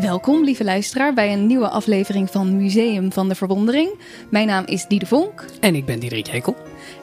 Welkom, lieve luisteraar, bij een nieuwe aflevering van Museum van de Verwondering. Mijn naam is Diede Vonk. En ik ben Diederik Jekel.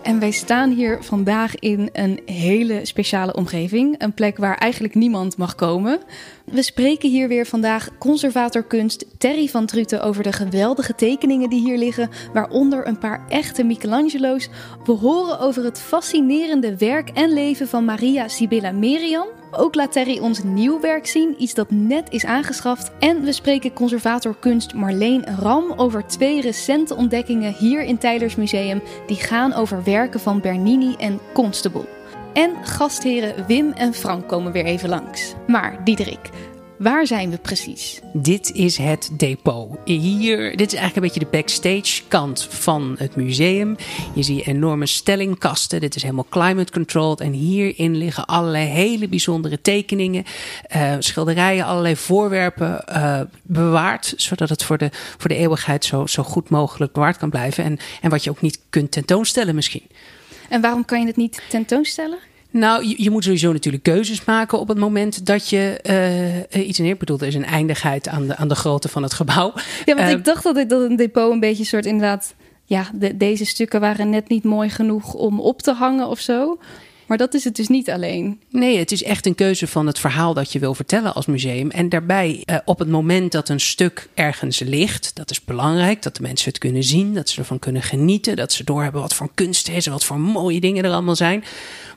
En wij staan hier vandaag in een hele speciale omgeving. Een plek waar eigenlijk niemand mag komen. We spreken hier weer vandaag conservator kunst Terry van Truten over de geweldige tekeningen die hier liggen, waaronder een paar echte Michelangelo's. We horen over het fascinerende werk en leven van Maria Sibylla Merian. Ook laat Terry ons nieuw werk zien, iets dat net is aangeschaft. En we spreken conservator kunst Marleen Ram over twee recente ontdekkingen hier in Tylers Museum die gaan over werken van Bernini en Constable. En gastheren Wim en Frank komen weer even langs. Maar Diederik, Waar zijn we precies? Dit is het depot. Hier, dit is eigenlijk een beetje de backstage kant van het museum. Je ziet enorme stellingkasten. Dit is helemaal climate controlled. En hierin liggen allerlei hele bijzondere tekeningen, uh, schilderijen, allerlei voorwerpen uh, bewaard. Zodat het voor de, voor de eeuwigheid zo, zo goed mogelijk bewaard kan blijven. En, en wat je ook niet kunt tentoonstellen misschien. En waarom kan je het niet tentoonstellen? Nou, je, je, moet sowieso natuurlijk keuzes maken op het moment dat je uh, iets neer bedoelt. Er is een eindigheid aan de, aan de grootte van het gebouw. Ja, want uh, ik dacht dat, ik, dat een depot een beetje soort inderdaad... Ja, de, deze stukken waren net niet mooi genoeg om op te hangen of zo. Maar dat is het dus niet alleen. Nee, het is echt een keuze van het verhaal dat je wil vertellen als museum. En daarbij, uh, op het moment dat een stuk ergens ligt, dat is belangrijk. Dat de mensen het kunnen zien, dat ze ervan kunnen genieten. Dat ze doorhebben wat voor kunst is en wat voor mooie dingen er allemaal zijn.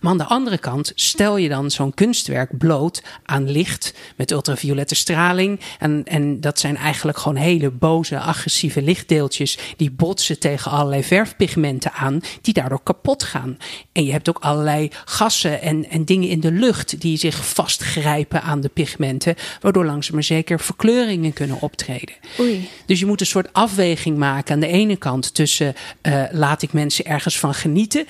Maar aan de andere kant stel je dan zo'n kunstwerk bloot aan licht met ultraviolette straling. En, en dat zijn eigenlijk gewoon hele boze, agressieve lichtdeeltjes die botsen tegen allerlei verfpigmenten aan, die daardoor kapot gaan. En je hebt ook allerlei gassen en, en dingen in de lucht die zich vastgrijpen aan de pigmenten, waardoor langzaam maar zeker verkleuringen kunnen optreden. Oei. Dus je moet een soort afweging maken aan de ene kant tussen uh, laat ik mensen ergens van genieten,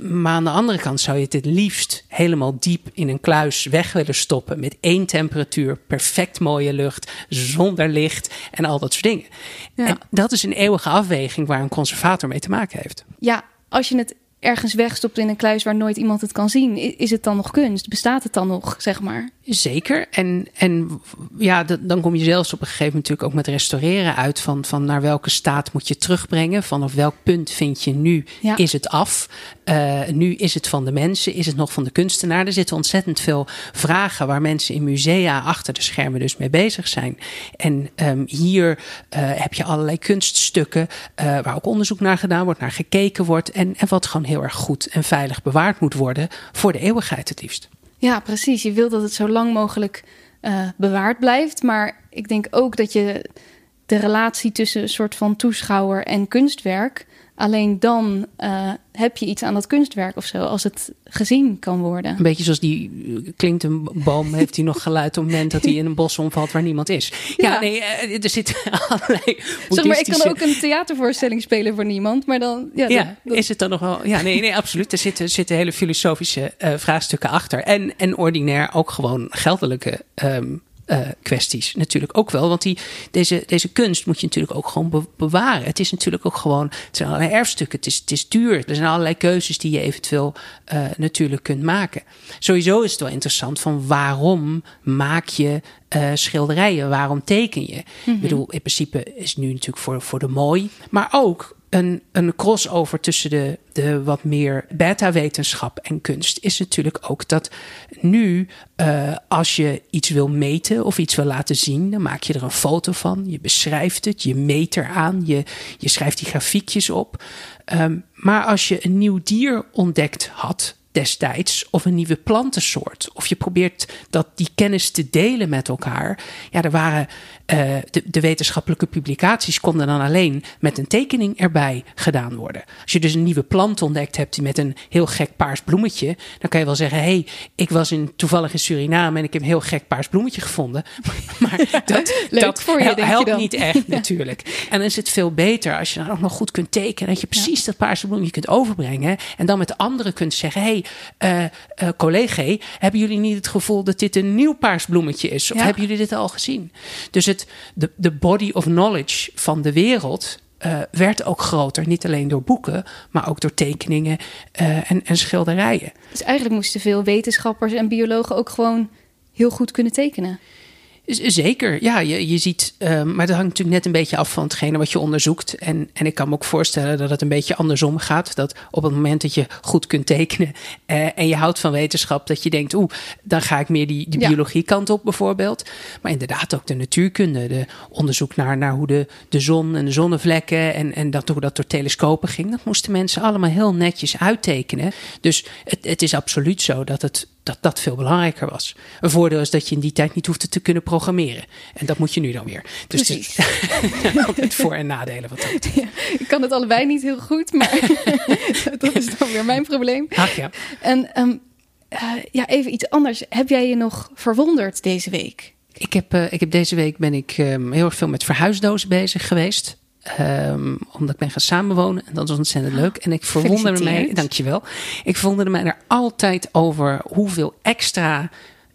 maar aan de andere kant zou je het liefst helemaal diep in een kluis weg willen stoppen met één temperatuur, perfect mooie lucht, zonder licht en al dat soort dingen. Ja. En dat is een eeuwige afweging waar een conservator mee te maken heeft. Ja, als je het ergens wegstopt in een kluis waar nooit iemand het kan zien, is het dan nog kunst? Bestaat het dan nog, zeg maar? Zeker. En, en ja, dan kom je zelfs op een gegeven moment natuurlijk ook met restaureren uit van, van naar welke staat moet je terugbrengen. Vanaf welk punt vind je nu ja. is het af? Uh, nu is het van de mensen, is het nog van de kunstenaar? Er zitten ontzettend veel vragen waar mensen in musea achter de schermen dus mee bezig zijn. En um, hier uh, heb je allerlei kunststukken uh, waar ook onderzoek naar gedaan wordt, naar gekeken wordt. En, en wat gewoon heel erg goed en veilig bewaard moet worden voor de eeuwigheid het liefst. Ja, precies. Je wilt dat het zo lang mogelijk uh, bewaard blijft. Maar ik denk ook dat je de relatie tussen een soort van toeschouwer en kunstwerk. Alleen dan uh, heb je iets aan dat kunstwerk of zo, als het gezien kan worden. Een beetje zoals die klinkt een boom, heeft hij nog geluid op het moment dat hij in een bos omvalt waar niemand is. Ja, ja nee, er zitten allerlei. Zeg maar, ik kan ook een theatervoorstelling spelen voor niemand, maar dan. Ja, ja dan, is het dan nog wel. Ja, nee, nee, absoluut. Er zitten, zitten hele filosofische uh, vraagstukken achter. En, en ordinair ook gewoon geldelijke. Um, kwesties natuurlijk ook wel. Want die, deze, deze kunst moet je natuurlijk ook gewoon be bewaren. Het is natuurlijk ook gewoon, het zijn allerlei erfstukken, het is, het is duur. Er zijn allerlei keuzes die je eventueel uh, natuurlijk kunt maken. Sowieso is het wel interessant van waarom maak je uh, schilderijen? Waarom teken je? Mm -hmm. Ik bedoel, in principe is het nu natuurlijk voor, voor de mooi, maar ook een, een crossover tussen de, de wat meer beta-wetenschap en kunst is natuurlijk ook dat nu, uh, als je iets wil meten of iets wil laten zien, dan maak je er een foto van. Je beschrijft het, je meet eraan, je, je schrijft die grafiekjes op. Um, maar als je een nieuw dier ontdekt had, destijds of een nieuwe plantensoort. Of je probeert dat die kennis te delen met elkaar. Ja, er waren uh, de, de, wetenschappelijke publicaties konden dan alleen met een tekening erbij gedaan worden. Als je dus een nieuwe plant ontdekt hebt met een heel gek paars bloemetje, dan kan je wel zeggen: hé, hey, ik was in, toevallig in Suriname en ik heb een heel gek paars bloemetje gevonden. Maar dat, dat voor je, helpt niet echt natuurlijk. En dan is het veel beter als je dan ook nog goed kunt tekenen, dat je precies ja. dat paarse bloemetje kunt overbrengen en dan met anderen kunt zeggen: hé, hey, uh, uh, collega, hebben jullie niet het gevoel dat dit een nieuw paars bloemetje is? Of ja. hebben jullie dit al gezien? Dus het de, de body of knowledge van de wereld uh, werd ook groter. Niet alleen door boeken, maar ook door tekeningen uh, en, en schilderijen. Dus eigenlijk moesten veel wetenschappers en biologen ook gewoon heel goed kunnen tekenen. Zeker, ja. Je, je ziet, ehm, maar dat hangt natuurlijk net een beetje af van hetgene wat je onderzoekt. En, en ik kan me ook voorstellen dat het een beetje andersom gaat. Dat op het moment dat je goed kunt tekenen uh, en je houdt van wetenschap, dat je denkt, oeh, dan ga ik meer die, die biologie kant op bijvoorbeeld. Maar inderdaad ook de natuurkunde, de onderzoek naar, naar hoe de, de zon en de zonnevlekken en, en dat, hoe dat door telescopen ging. Dat moesten mensen allemaal heel netjes uittekenen. Dus het, het is absoluut zo dat het dat dat veel belangrijker was. Een voordeel is dat je in die tijd niet hoefde te kunnen programmeren. En dat moet je nu dan weer. Dus Precies. altijd voor- en nadelen wat dat ik kan het allebei niet heel goed, maar dat is dan weer mijn probleem. Ach ja. En um, uh, ja, even iets anders. Heb jij je nog verwonderd deze week? Ik heb, uh, ik heb deze week ben ik um, heel erg veel met verhuisdozen bezig geweest. Um, omdat ik ben gaan samenwonen. En dat was ontzettend leuk. En ik verwonderde mij, dankjewel. Ik verwonderde mij er altijd over hoeveel extra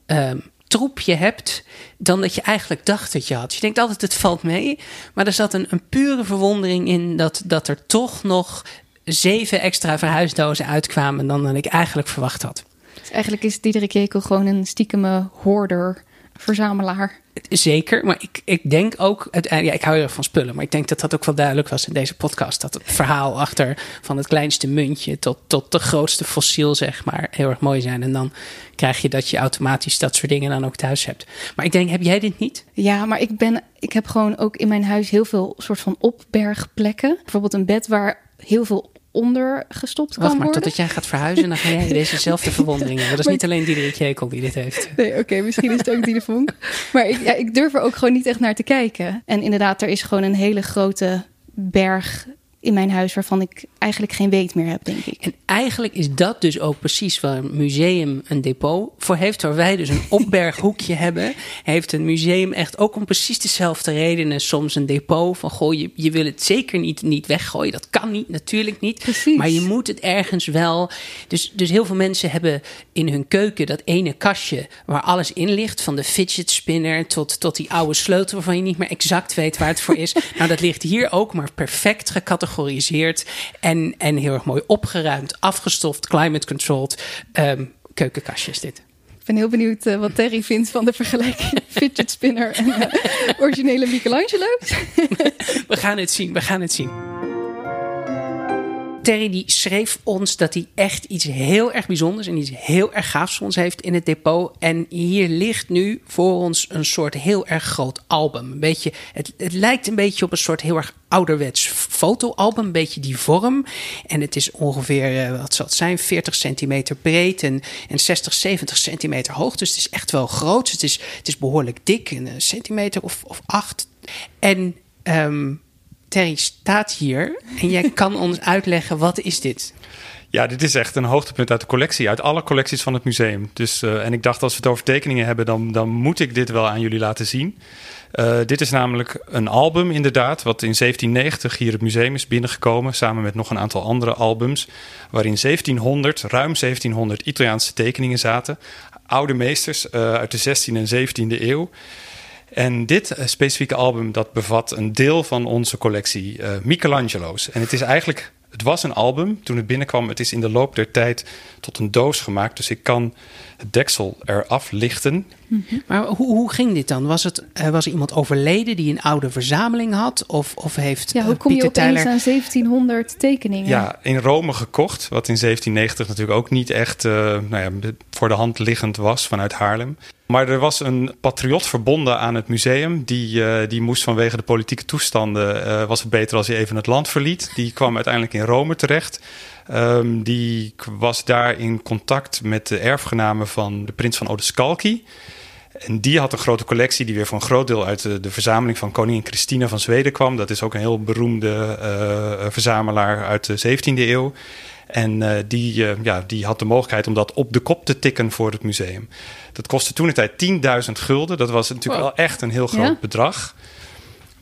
um, troep je hebt. dan dat je eigenlijk dacht dat je had. Je denkt altijd, het valt mee. Maar er zat een, een pure verwondering in dat, dat er toch nog zeven extra verhuisdozen uitkwamen. dan ik eigenlijk verwacht had. Dus eigenlijk is Diederik Jekel gewoon een stiekeme hoorder, verzamelaar. Zeker, maar ik, ik denk ook, ja, ik hou heel erg van spullen, maar ik denk dat dat ook wel duidelijk was in deze podcast. Dat het verhaal achter van het kleinste muntje tot, tot de grootste fossiel, zeg maar, heel erg mooi zijn. En dan krijg je dat je automatisch dat soort dingen dan ook thuis hebt. Maar ik denk, heb jij dit niet? Ja, maar ik, ben, ik heb gewoon ook in mijn huis heel veel soort van opbergplekken. Bijvoorbeeld een bed waar heel veel onder gestopt kan Wacht maar worden. totdat jij gaat verhuizen, dan ga jij dezezelfde verwondering hebben. Dat is Maar- niet alleen Diederik Jekel die dit heeft. Nee, oké, misschien is het ook die vonk. Maar ik, ja, ik durf er ook gewoon niet echt naar te kijken. En inderdaad, er is gewoon een hele grote berg in mijn huis waarvan ik eigenlijk geen weet meer heb, denk ik. En eigenlijk is dat dus ook precies waar een museum een depot voor heeft. Waar wij dus een opberghoekje hebben, heeft een museum echt ook om precies dezelfde redenen soms een depot. Van goh, je, je wil het zeker niet, niet weggooien. Dat kan niet, natuurlijk niet. Precies. Maar je moet het ergens wel. Dus, dus heel veel mensen hebben in hun keuken dat ene kastje waar alles in ligt. Van de fidget spinner tot, tot die oude sleutel waarvan je niet meer exact weet waar het voor is. nou, dat ligt hier ook, maar perfect gecategoriseerd. En, en heel erg mooi opgeruimd, afgestoft, climate controlled. ehm, keukenkastjes dit. Ik ben heel benieuwd eh, wat Terry vindt van de vergelijking fidget spinner en eh, originele Michelangelo's. We gaan het zien, we gaan het zien. Terry die schreef ons dat hij echt iets heel erg bijzonders en iets heel erg gaafs voor ons heeft in het depot. En hier ligt nu voor ons een soort heel erg groot album. Een beetje, het, het lijkt een beetje op een soort heel erg ouderwets fotoalbum, een beetje die vorm. En het is ongeveer, eh, wat zal het zijn, 40 centimeter breed en, en 60, 70 centimeter hoog. Dus het is echt wel groot. Het is, het is behoorlijk dik, een centimeter of, of acht. En um, Terry staat hier en jij kan ons uitleggen wat is dit? Ja, dit is echt een hoogtepunt uit de collectie, uit alle collecties van het museum. Dus, uh, en ik dacht, als we het over tekeningen hebben, dan, dan moet ik dit wel aan jullie laten zien. Uh, dit is namelijk een album, inderdaad, wat in 1790 hier het museum is binnengekomen, samen met nog een aantal andere albums, waarin 1700, ruim 1700 Italiaanse tekeningen zaten. Oude meesters uh, uit de 16e en 17e eeuw. En dit uh, specifieke album dat bevat een deel van onze collectie uh, Michelangelo's. En het is eigenlijk, het was een album toen het binnenkwam. Het is in de loop der tijd tot een doos gemaakt. Dus ik kan het deksel eraf lichten. Mm -hmm. Maar hoe, hoe ging dit dan? Was, het, uh, was er iemand overleden die een oude verzameling had? Of, of heeft ja, hoe kom je Pieter opeens Tyler... aan 1700 tekeningen? Ja, in Rome gekocht. Wat in 1790 natuurlijk ook niet echt nou ja, voor de hand liggend was vanuit Haarlem. Maar er was een patriot verbonden aan het museum. Die, uh, die moest vanwege de politieke toestanden. Uh, was het beter als hij even het land verliet. Die kwam uiteindelijk in Rome terecht. Um, die was daar in contact met de erfgenamen van de prins van Odescalchi. En die had een grote collectie die weer voor een groot deel uit de, de verzameling van koningin Christina van Zweden kwam. Dat is ook een heel beroemde uh, verzamelaar uit de 17e eeuw. En uh, die, uh, ja, die had de mogelijkheid om dat op de kop te tikken voor het museum. Dat kostte toen de tijd 10.000 gulden. Dat was natuurlijk wow. wel echt een heel groot ja? bedrag.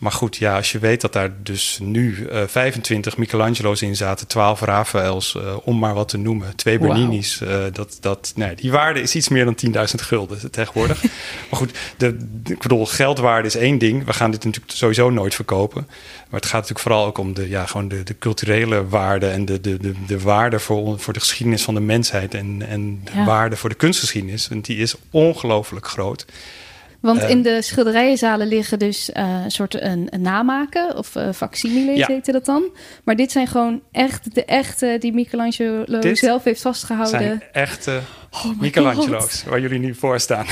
Maar goed, ja, als je weet dat daar dus nu uh, 25 Michelangelo's in zaten, 12 Raphaëls, uh, om maar wat te noemen, twee Bernini's. Wow. Uh, dat, dat, nee, die waarde is iets meer dan 10.000 gulden tegenwoordig. maar goed, de, de, ik bedoel, geldwaarde is één ding. We gaan dit natuurlijk sowieso nooit verkopen. Maar het gaat natuurlijk vooral ook om de, ja, gewoon de, de culturele waarde en de, de, de, de waarde voor, voor de geschiedenis van de mensheid en, en de Ja. waarde voor de kunstgeschiedenis. Want die is ongelooflijk groot. Want in de schilderijenzalen liggen dus uh, een soort een, een namaken of uh, facsimiles ja. heette dat dan. Maar dit zijn gewoon echt de echte die Michelangelo dit zelf heeft vastgehouden. Zijn echte oh Michelangelo's waar jullie nu voor staan.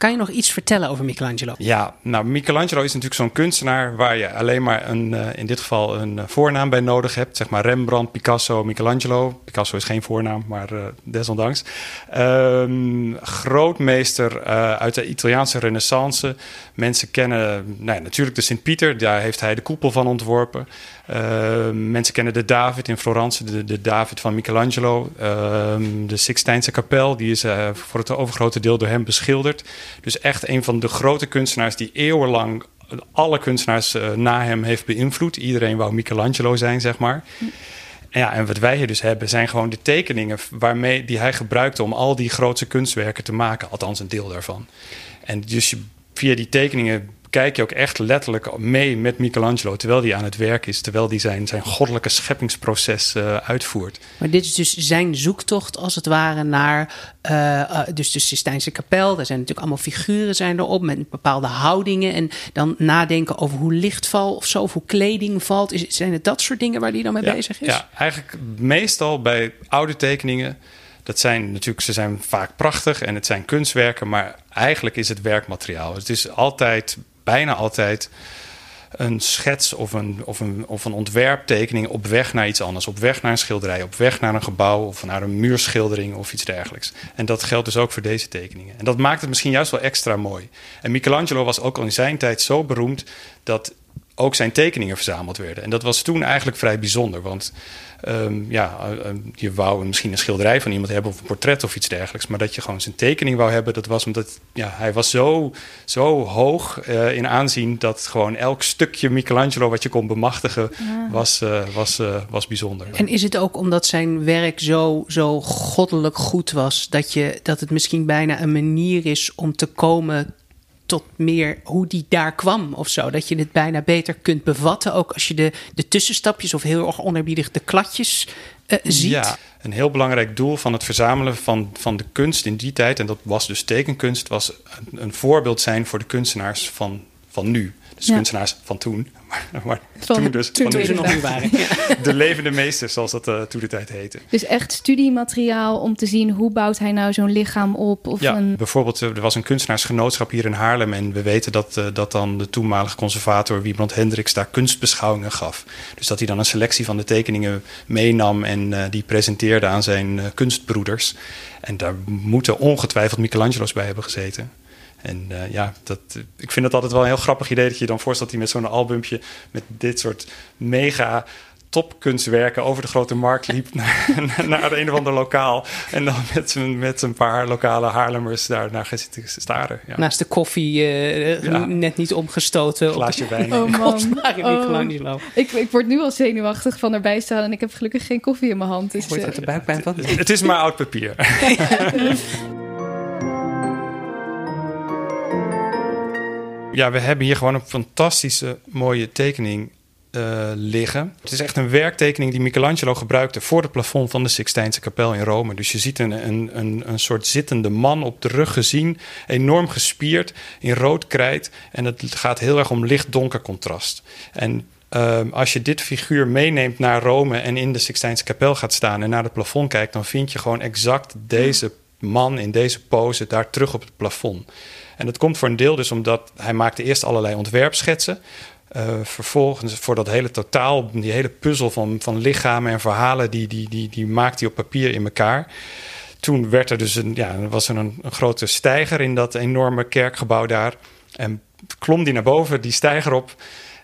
Kan je nog iets vertellen over Michelangelo? Ja, nou, Michelangelo is natuurlijk zo'n kunstenaar waar je alleen maar een, uh, in dit geval een uh, voornaam bij nodig hebt. Zeg maar Rembrandt, Picasso, Michelangelo. Picasso is geen voornaam, maar uh, desondanks. Um, grootmeester uit de Italiaanse Renaissance. Mensen kennen nou ja, natuurlijk de Sint-Pieter, daar heeft hij de koepel van ontworpen. Uh, mensen kennen de David in Florence, de, de David van Michelangelo. Uh, de Sixtijnse kapel, die is voor het overgrote deel door hem beschilderd. Dus echt een van de grote kunstenaars die eeuwenlang alle kunstenaars eh, na hem heeft beïnvloed. Iedereen wou Michelangelo zijn, zeg maar. Ja, en wat wij hier dus hebben zijn gewoon de tekeningen waarmee, die hij gebruikte om al die grootste kunstwerken te maken. Althans, een deel daarvan. En dus via die tekeningen kijk je ook echt letterlijk mee met Michelangelo terwijl hij aan het werk is, terwijl hij zijn, zijn goddelijke scheppingsproces uh, uitvoert. Maar dit is dus zijn zoektocht als het ware naar uh, uh, dus de Sistijnse kapel. Daar zijn natuurlijk allemaal figuren zijn erop met bepaalde houdingen en dan nadenken over hoe licht valt of zo, of hoe kleding valt. Is, zijn het dat soort dingen waar hij dan mee ja, bezig is? Ja, eigenlijk meestal bij oude tekeningen dat zijn natuurlijk, ze zijn vaak prachtig en het zijn kunstwerken, maar eigenlijk is het werkmateriaal. Het is altijd bijna altijd een schets of een, of, een, of een ontwerptekening op weg naar iets anders. Op weg naar een schilderij, op weg naar een gebouw of naar een muurschildering of iets dergelijks. En dat geldt dus ook voor deze tekeningen. En dat maakt het misschien juist wel extra mooi. En Michelangelo was ook al in zijn tijd zo beroemd dat ook zijn tekeningen verzameld werden. En dat was toen eigenlijk vrij bijzonder, want um, ja, uh, je wou misschien een schilderij van iemand hebben of een portret of iets dergelijks, maar dat je gewoon zijn tekening wou hebben, dat was omdat ja, hij was zo, zo hoog uh, in aanzien dat gewoon elk stukje Michelangelo wat je kon bemachtigen ja. was, uh, was, was bijzonder. En is het ook omdat zijn werk zo, zo goddelijk goed was, dat, je, dat het misschien bijna een manier is om te komen tot meer hoe die daar kwam of zo. Dat je het bijna beter kunt bevatten. Ook als je de, de tussenstapjes of heel erg onerbiedig de kladjes uh, ziet. Ja, een heel belangrijk doel van het verzamelen van, van de kunst in die tijd... en dat was dus tekenkunst... was een, een voorbeeld zijn voor de kunstenaars van, van nu. Dus ja. kunstenaars van toen. Maar, maar van, toen dus. Toen, toen ze nog niet waren. Ja. De levende meesters, zoals dat uh, toen de tijd heette. Dus echt studiemateriaal om te zien hoe bouwt hij nou zo'n lichaam op? Of ja, een... bijvoorbeeld er was een kunstenaarsgenootschap hier in Haarlem. En we weten dat, uh, dat dan de toenmalige conservator Wiebrand Hendricks daar kunstbeschouwingen gaf. Dus dat hij dan een selectie van de tekeningen meenam en uh, die presenteerde aan zijn kunstbroeders. En daar moeten ongetwijfeld Michelangelo's bij hebben gezeten. En uh, ja, dat, ik vind het altijd wel een heel grappig idee dat je je dan voorstelt dat hij met zo'n albumpje met dit soort mega topkunstwerken over de grote markt liep naar, naar een of ander lokaal. En dan met, met een paar lokale Haarlemmers daar naar zitten staren. Ja. Naast de koffie uh, ja. net niet omgestoten. Glaasje wijn. Oh man. Oh. Ik, ik word nu al zenuwachtig van erbij staan en ik heb gelukkig geen koffie in mijn hand. Dus, de buikpijn van? Het, het is maar oud papier. Ja, we hebben hier gewoon een fantastische mooie tekening uh, liggen. Het is echt een werktekening die Michelangelo gebruikte voor het plafond van de Sixtijnse kapel in Rome. Dus je ziet een, een, een, een soort zittende man op de rug gezien, enorm gespierd, in rood krijt. En het gaat heel erg om licht-donker contrast. En uh, als je dit figuur meeneemt naar Rome en in de Sixtijnse kapel gaat staan en naar het plafond kijkt, dan vind je gewoon exact deze man in deze pose daar terug op het plafond. En dat komt voor een deel dus omdat hij maakte eerst allerlei ontwerpschetsen. Uh, vervolgens voor dat hele totaal, die hele puzzel van, van lichamen en verhalen, die, die, die, die maakte hij op papier in elkaar. Toen werd er dus een, ja, was er een, een grote steiger in dat enorme kerkgebouw daar. En klom die naar boven, die steiger op.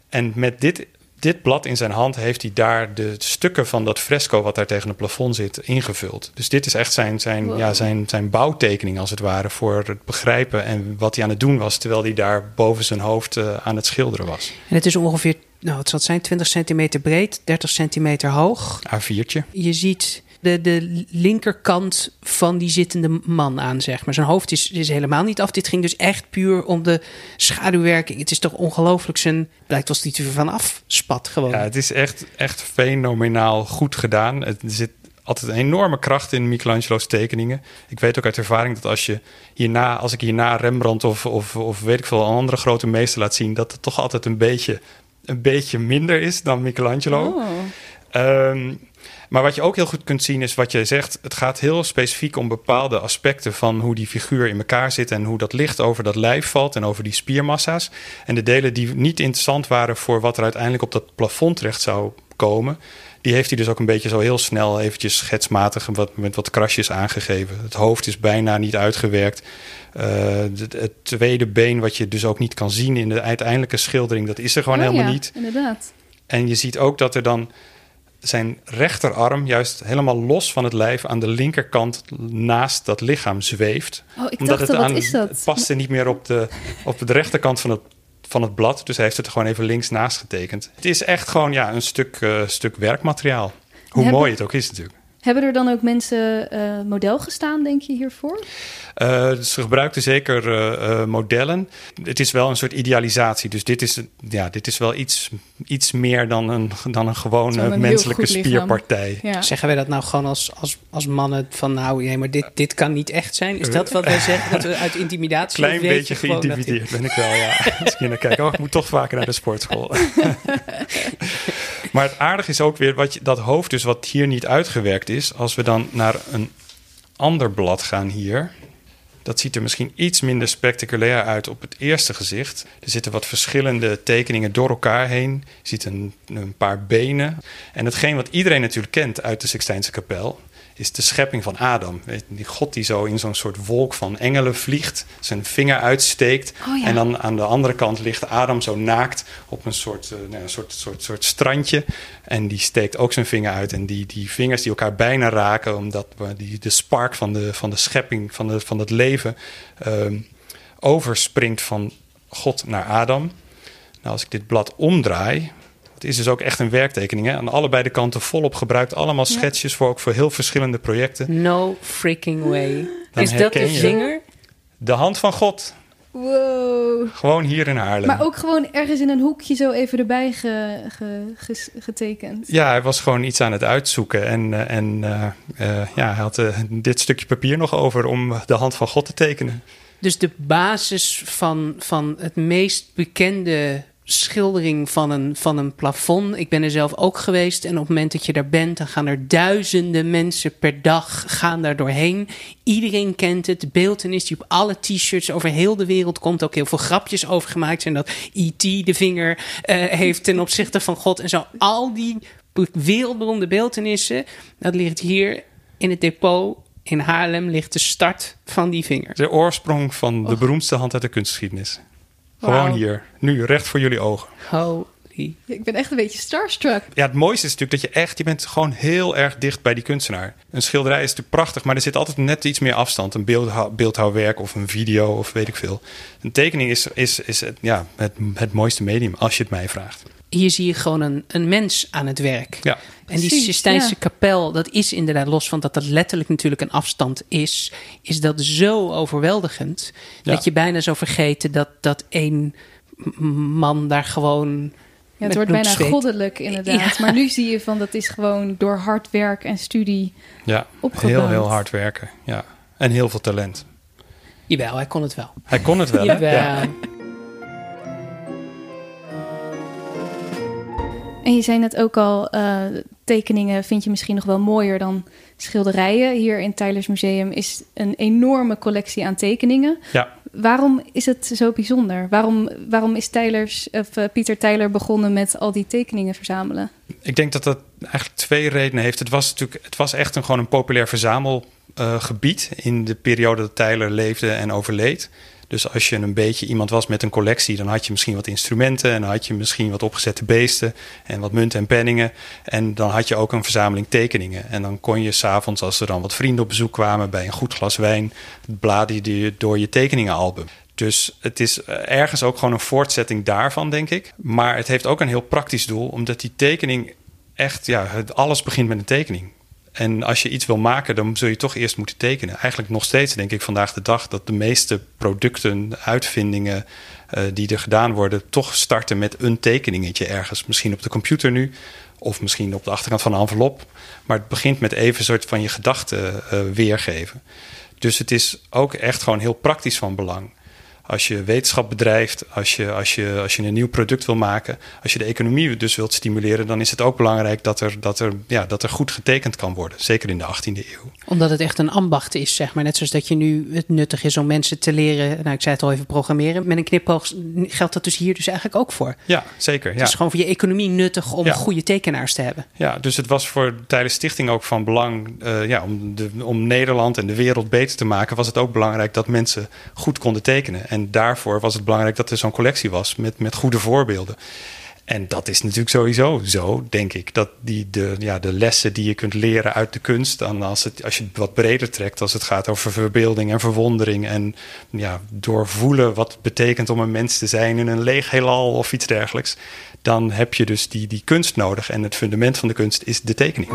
En met dit dit blad in zijn hand heeft hij daar de stukken van dat fresco wat daar tegen het plafond zit ingevuld. Dus dit is echt zijn, zijn, wow. ja, zijn, zijn bouwtekening als het ware voor het begrijpen en wat hij aan het doen was terwijl hij daar boven zijn hoofd uh, aan het schilderen was. En het is ongeveer, nou het zal zijn 20 centimeter breed, 30 centimeter hoog. A4'tje. Je ziet de, de linkerkant van die zittende man aan, zeg maar. Zijn hoofd is, is helemaal niet af. Dit ging dus echt puur om de schaduwwerking. Het is toch ongelooflijk zijn... Blijkt als die er vanaf spat gewoon. Ja, het is echt, echt fenomenaal goed gedaan. Het zit altijd een enorme kracht in Michelangelo's tekeningen. Ik weet ook uit ervaring dat als je hierna, als ik hierna Rembrandt of, of, of weet ik veel, een andere grote meester laat zien, dat het toch altijd een beetje, een beetje minder is dan Michelangelo. Oh. Ehm, maar wat je ook heel goed kunt zien is wat je zegt. Het gaat heel specifiek om bepaalde aspecten van hoe die figuur in elkaar zit en hoe dat licht over dat lijf valt en over die spiermassa's. En de delen die niet interessant waren voor wat er uiteindelijk op dat plafond terecht zou komen, die heeft hij dus ook een beetje zo heel snel eventjes schetsmatig wat, met wat krasjes aangegeven. Het hoofd is bijna niet uitgewerkt. Uh, het, het, tweede been, wat je dus ook niet kan zien in de uiteindelijke schildering, dat is er gewoon Oh helemaal ja, niet. Inderdaad. En je ziet ook dat er dan zijn rechterarm juist helemaal los van het lijf aan de linkerkant naast dat lichaam zweeft. Oh, ik Omdat dacht, het, wat aan, is dat? het paste niet meer op de, op de rechterkant van het, van het blad. Dus hij heeft het er gewoon even links naast getekend. Het is echt gewoon ja, een stuk, eh, stuk werkmateriaal. Hoe Hebben- mooi het ook is natuurlijk. Hebben er dan ook mensen eh, model gestaan, denk je, hiervoor? Eh, dus ze gebruikten zeker eh, eh, modellen. Het is wel een soort idealisatie. Dus dit is, ja, dit is wel iets, iets meer dan een, dan een gewone menselijke spierpartij. Ja. Zeggen wij dat nou gewoon als, als, als mannen van nou, nee, maar dit, dit kan niet echt zijn? Is dat wat wij zeggen? Dat we uit intimidatie Klein beetje dit- geïntimideerd ben ik wel, ja. Als ik hier naar kijk, oh, ik moet toch vaker naar de sportschool. maar het aardige is ook weer wat je, dat hoofd, dus wat hier niet uitgewerkt is. Als we dan naar een ander blad gaan hier. Dat ziet er misschien iets minder spectaculair uit op het eerste gezicht. Er zitten wat verschillende tekeningen door elkaar heen. Je ziet een, een paar benen. En hetgeen wat iedereen natuurlijk kent uit de Sixtijnse kapel... is de schepping van Adam. Die God die zo in zo'n soort wolk van engelen vliegt... zijn vinger uitsteekt... Oh ja. en dan aan de andere kant ligt Adam zo naakt... op een soort, eh, nou, een soort, soort, soort strandje. En die steekt ook zijn vinger uit. En die, die vingers die elkaar bijna raken... omdat die, de spark van de, van de schepping, van, de, van het leven... ehm, overspringt van God naar Adam. Nou, als ik dit blad omdraai... Is dus ook echt een werktekening. Hè? Aan allebei de kanten volop gebruikt. Allemaal schetsjes voor ook voor heel verschillende projecten. No freaking way. Dan is dat de vinger? De hand van God. Wow. Gewoon hier in Haarlem. Maar ook gewoon ergens in een hoekje zo even erbij ge- ge- ges- getekend. Ja, hij was gewoon iets aan het uitzoeken. En, eh, en eh, eh, ja, hij had dit stukje papier nog over om de hand van God te tekenen. Dus de basis van, van het meest bekende schildering van een, van een plafond. Ik ben er zelf ook geweest. En op het moment dat je daar bent, dan gaan er duizenden mensen per dag gaan daar doorheen. Iedereen kent het. De beeltenis die op alle t-shirts over heel de wereld komt. Ook heel veel grapjes over gemaakt zijn. Dat E.T. de vinger eh, heeft ten opzichte van God. En zo al die wereldberoemde beeltenissen. Dat ligt hier in het depot. In Haarlem ligt de start van die vinger. De oorsprong van de beroemdste hand uit de kunstgeschiedenis. Gewoon hier, nu, recht voor jullie ogen. Holy. Ik ben echt een beetje starstruck. Ja, het mooiste is natuurlijk dat je echt, je bent gewoon heel erg dicht bij die kunstenaar. Een schilderij is natuurlijk prachtig, maar er zit altijd net iets meer afstand. Een beeldhou- beeldhouwwerk of een video of weet ik veel. Een tekening is, is, is het, ja, het, het mooiste medium, als je het mij vraagt. Hier zie je gewoon een, een mens aan het werk. Ja, En die Sistijnse ja. kapel, dat is inderdaad los van dat dat letterlijk natuurlijk een afstand is, is dat zo overweldigend Ja. dat je bijna zou vergeten dat dat één man daar gewoon. Ja, het wordt bijna zweet- goddelijk inderdaad. Ja. Maar nu zie je van dat is gewoon door hard werk en studie ja opgebouwd. heel, heel hard werken. Ja. En heel veel talent. Jawel, hij kon het wel. Hij kon het wel. Jawel. Ja. En je zei net ook al, eh, tekeningen vind je misschien nog wel mooier dan schilderijen. Hier in Tylers Museum is een enorme collectie aan tekeningen. ja. Waarom is het zo bijzonder? Waarom, waarom is Tylers, of, eh, Pieter Tyler begonnen met al die tekeningen verzamelen? Ik denk dat dat eigenlijk twee redenen heeft. Het was natuurlijk, het was echt een, gewoon een populair verzamelgebied in de periode dat Tyler leefde en overleed. Dus als je een beetje iemand was met een collectie, dan had je misschien wat instrumenten en dan had je misschien wat opgezette beesten en wat munten en penningen. En dan had je ook een verzameling tekeningen. En dan kon je s'avonds, als er dan wat vrienden op bezoek kwamen bij een goed glas wijn, bladerde je door je tekeningenalbum. Dus het is eh, ergens ook gewoon een voortzetting daarvan, denk ik. Maar het heeft ook een heel praktisch doel, omdat die tekening echt, ja, alles begint met een tekening. En als je iets wil maken, dan zul je toch eerst moeten tekenen. Eigenlijk nog steeds denk ik vandaag de dag dat de meeste producten, uitvindingen uh, die er gedaan worden, toch starten met een tekeningetje ergens. Misschien op de computer nu, of misschien op de achterkant van een envelop. Maar het begint met even een soort van je gedachten uh, weergeven. Dus het is ook echt gewoon heel praktisch van belang als je wetenschap bedrijft, als je, als, je, als je een nieuw product wil maken, als je de economie dus wilt stimuleren, dan is het ook belangrijk dat er, dat er, ja, dat er goed getekend kan worden. Zeker in de 18e eeuw. Omdat het echt een ambacht is, zeg maar. Net zoals dat je nu het nuttig is om mensen te leren, nou ik zei het al even, programmeren. Met een knipoog geldt dat dus hier dus eigenlijk ook voor. Ja, zeker. Ja. Het is gewoon voor je economie nuttig om goede tekenaars te hebben. Ja, dus het was voor tijdens Stichting ook van belang, uh, ja, om, de, om Nederland en de wereld beter te maken, was het ook belangrijk dat mensen goed konden tekenen. En daarvoor was het belangrijk dat er zo'n collectie was met, met goede voorbeelden. En dat is natuurlijk sowieso zo, denk ik. Dat die de, ja, de lessen die je kunt leren uit de kunst, dan als, het, als je het wat breder trekt, als het gaat over verbeelding en verwondering en ja, doorvoelen wat het betekent om een mens te zijn in een leeg heelal of iets dergelijks, dan heb je dus die, die kunst nodig. En het fundament van de kunst is de tekening.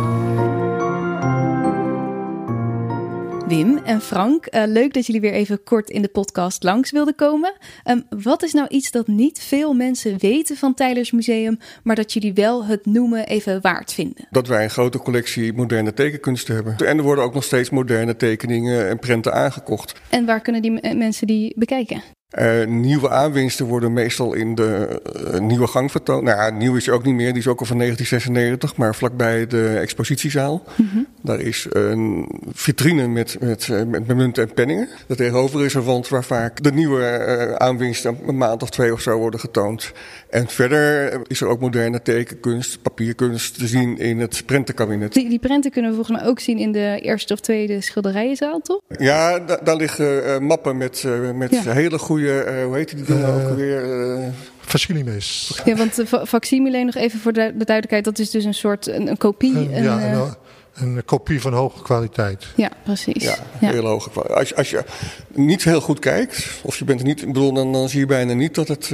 Wim en Frank, uh, leuk dat jullie weer even kort in de podcast langs wilden komen. Um, wat is nou iets dat niet veel mensen weten van Tylers Museum, maar dat jullie wel het noemen even waard vinden? Dat wij een grote collectie moderne tekenkunsten hebben. En er worden ook nog steeds moderne tekeningen en prenten aangekocht. En waar kunnen die mensen die bekijken? Uh, nieuwe aanwinsten worden meestal in de uh, nieuwe gang vertoond. Nou ja, nieuw is er ook niet meer, die is ook al van 1996, maar vlakbij de expositiezaal. Mm -hmm. Daar is een vitrine met, met, uh, met, met munten en penningen. Daartegenover is een wand waar vaak de nieuwe aanwinsten een maand of twee of zo worden getoond. En verder is er ook moderne tekenkunst, papierkunst te zien in het prentenkabinet. Die, die prenten kunnen we volgens mij ook zien in de eerste of tweede schilderijenzaal, toch? Ja, da daar liggen mappen met, met ja. hele goede uh, hoe heet die dingen uh, ook weer? Uh... Facsimilés. Ja, want uh, facsimile nog even voor de, de, duidelijkheid, dat is dus een soort een, een kopie. Een, ja, een, een, kopie van hoge kwaliteit. Ja, precies. Ja, ja. heel hoge kwaliteit. Als, als je niet heel goed kijkt, of je bent er niet, bedoel, dan, dan zie je bijna niet dat het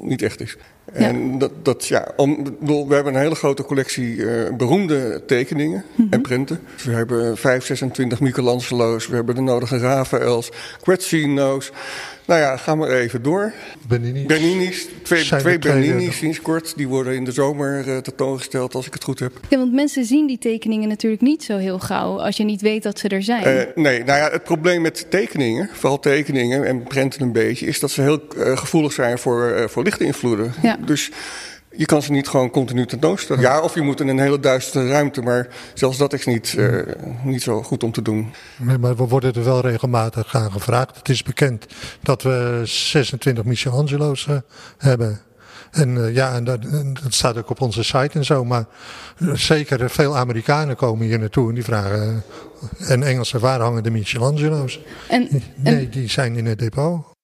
niet echt is. En ja. dat, dat, ja, om, we hebben een hele grote collectie uh, beroemde tekeningen mm -hmm. en printen. Dus we hebben 5, 26 Michelangelo's, we hebben de nodige Raphaëls, Quetzino's. Nou ja, ga maar even door. Bernini's. Bernini's. Twee, twee Bernini's sinds kort. Die worden in de zomer uh, tentoongesteld, als ik het goed heb. Ja, want mensen zien die tekeningen natuurlijk niet zo heel gauw... als je niet weet dat ze er zijn. Uh, nee, nou ja, het probleem met tekeningen, vooral tekeningen en prenten een beetje... is dat ze heel uh, gevoelig zijn voor, voor lichtinvloeden. Ja. Dus je kan ze niet gewoon continu tentoonstellen. Ja, of je moet in een hele duistere ruimte, maar zelfs dat is niet, uh, niet zo goed om te doen. Nee, maar we worden er wel regelmatig aan gevraagd. Het is bekend dat we 26 Michelangelo's uh, hebben. En uh, ja, en dat, dat, staat ook op onze site en zo. Maar zeker veel Amerikanen komen hier naartoe en die vragen... en Engelsen, waar hangen de Michelangelo's? En, nee, en... die zijn in het depot.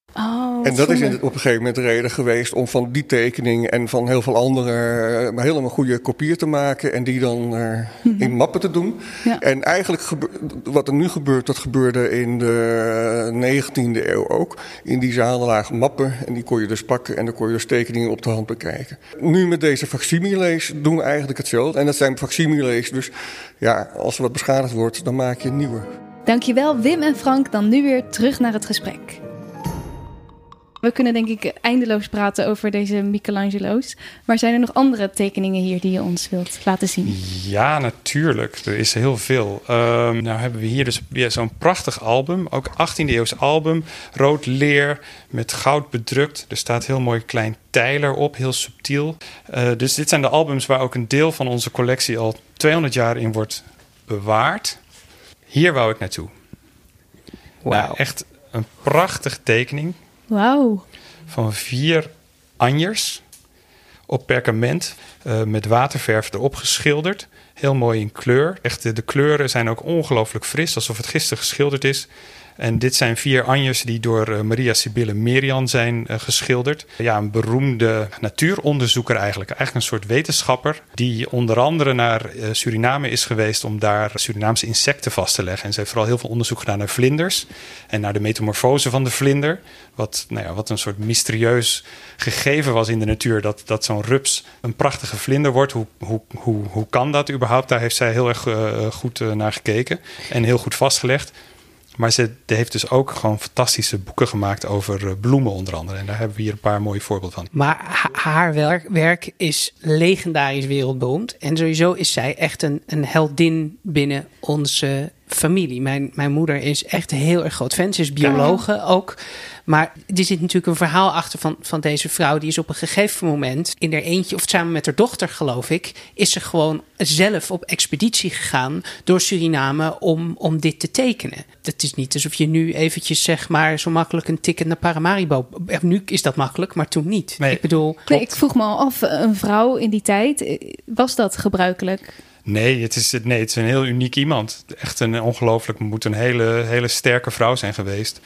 En dat is in, op een gegeven moment de reden geweest om van die tekening en van heel veel andere uh, helemaal goede kopieën te maken en die dan mm -hmm. in mappen te doen. Ja. En eigenlijk wat er nu gebeurt, dat gebeurde in de 19e eeuw ook. In die zalen lagen mappen en die kon je dus pakken en dan kon je dus tekeningen op de hand bekijken. Nu met deze facsimiles doen we eigenlijk hetzelfde. En dat zijn facsimiles, dus ja, als er wat beschadigd wordt, dan maak je een nieuwe. Dankjewel Wim en Frank. Dan nu weer terug naar het gesprek. We kunnen denk ik eindeloos praten over deze Michelangelo's. Maar zijn er nog andere tekeningen hier die je ons wilt laten zien? Ja, natuurlijk. Er is heel veel. Um, nou hebben we hier dus weer zo'n prachtig album. Ook 18e eeuws album. Rood leer met goud bedrukt. Er staat heel mooi klein tijler op, heel subtiel. Uh, dus dit zijn de albums waar ook een deel van onze collectie al 200 jaar in wordt bewaard. Hier wou ik naartoe. Wow. Nou, echt een prachtige tekening. Wauw. Van vier anjers op perkament uh, met waterverf erop geschilderd. Heel mooi in kleur. Echt, de, de kleuren zijn ook ongelooflijk fris, alsof het gisteren geschilderd is. En dit zijn vier anjers die door uh, Maria Sibylle Merian zijn uh, geschilderd. Ja, een beroemde natuuronderzoeker eigenlijk. Eigenlijk een soort wetenschapper die onder andere naar uh, Suriname is geweest om daar Surinaamse insecten vast te leggen. En ze heeft vooral heel veel onderzoek gedaan naar vlinders en naar de metamorfose van de vlinder. Wat, nou ja, wat een soort mysterieus gegeven was in de natuur dat, dat zo'n rups een prachtige vlinder wordt. Hoe, hoe, hoe, hoe kan dat überhaupt, daar heeft zij heel erg goed naar gekeken en heel goed vastgelegd. Maar ze heeft dus ook gewoon fantastische boeken gemaakt over eh, bloemen onder andere. En daar hebben we hier een paar mooie voorbeelden van. Maar haar werk, werk is legendarisch wereldberoemd. En sowieso is zij echt een, een heldin binnen onze familie. Mijn, mijn moeder is echt heel erg groot fan. Ze is biologe ook. Maar er zit natuurlijk een verhaal achter van, van deze vrouw. Die is op een gegeven moment in haar eentje, of samen met haar dochter, geloof ik, is ze gewoon zelf op expeditie gegaan door Suriname om, om dit te tekenen. Het is niet alsof je nu eventjes zeg maar zo makkelijk een ticket naar Paramaribo. Nu is dat makkelijk, maar toen niet. Nee, ik bedoel. Nee, ik vroeg me al af, een vrouw in die tijd, was dat gebruikelijk? Nee, het is, nee, het is een heel uniek iemand. Echt een ongelooflijk, moet een hele, hele sterke vrouw zijn geweest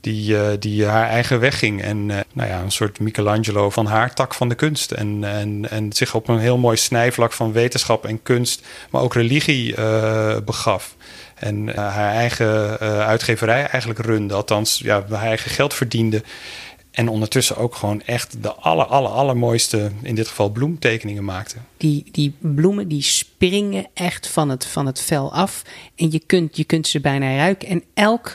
die, uh, die haar eigen weg ging. En uh, nou ja, een soort Michelangelo van haar tak van de kunst. En, en, en zich op een heel mooi snijvlak van wetenschap en kunst, maar ook religie uh, begaf. En haar eigen uitgeverij eigenlijk runde. Althans, ja, haar eigen geld verdiende. En ondertussen ook gewoon echt de aller, aller, allermooiste, in dit geval bloemtekeningen maakte. Die, die bloemen die springen echt van het, van het vel af. En je kunt, je kunt ze bijna ruiken. En elk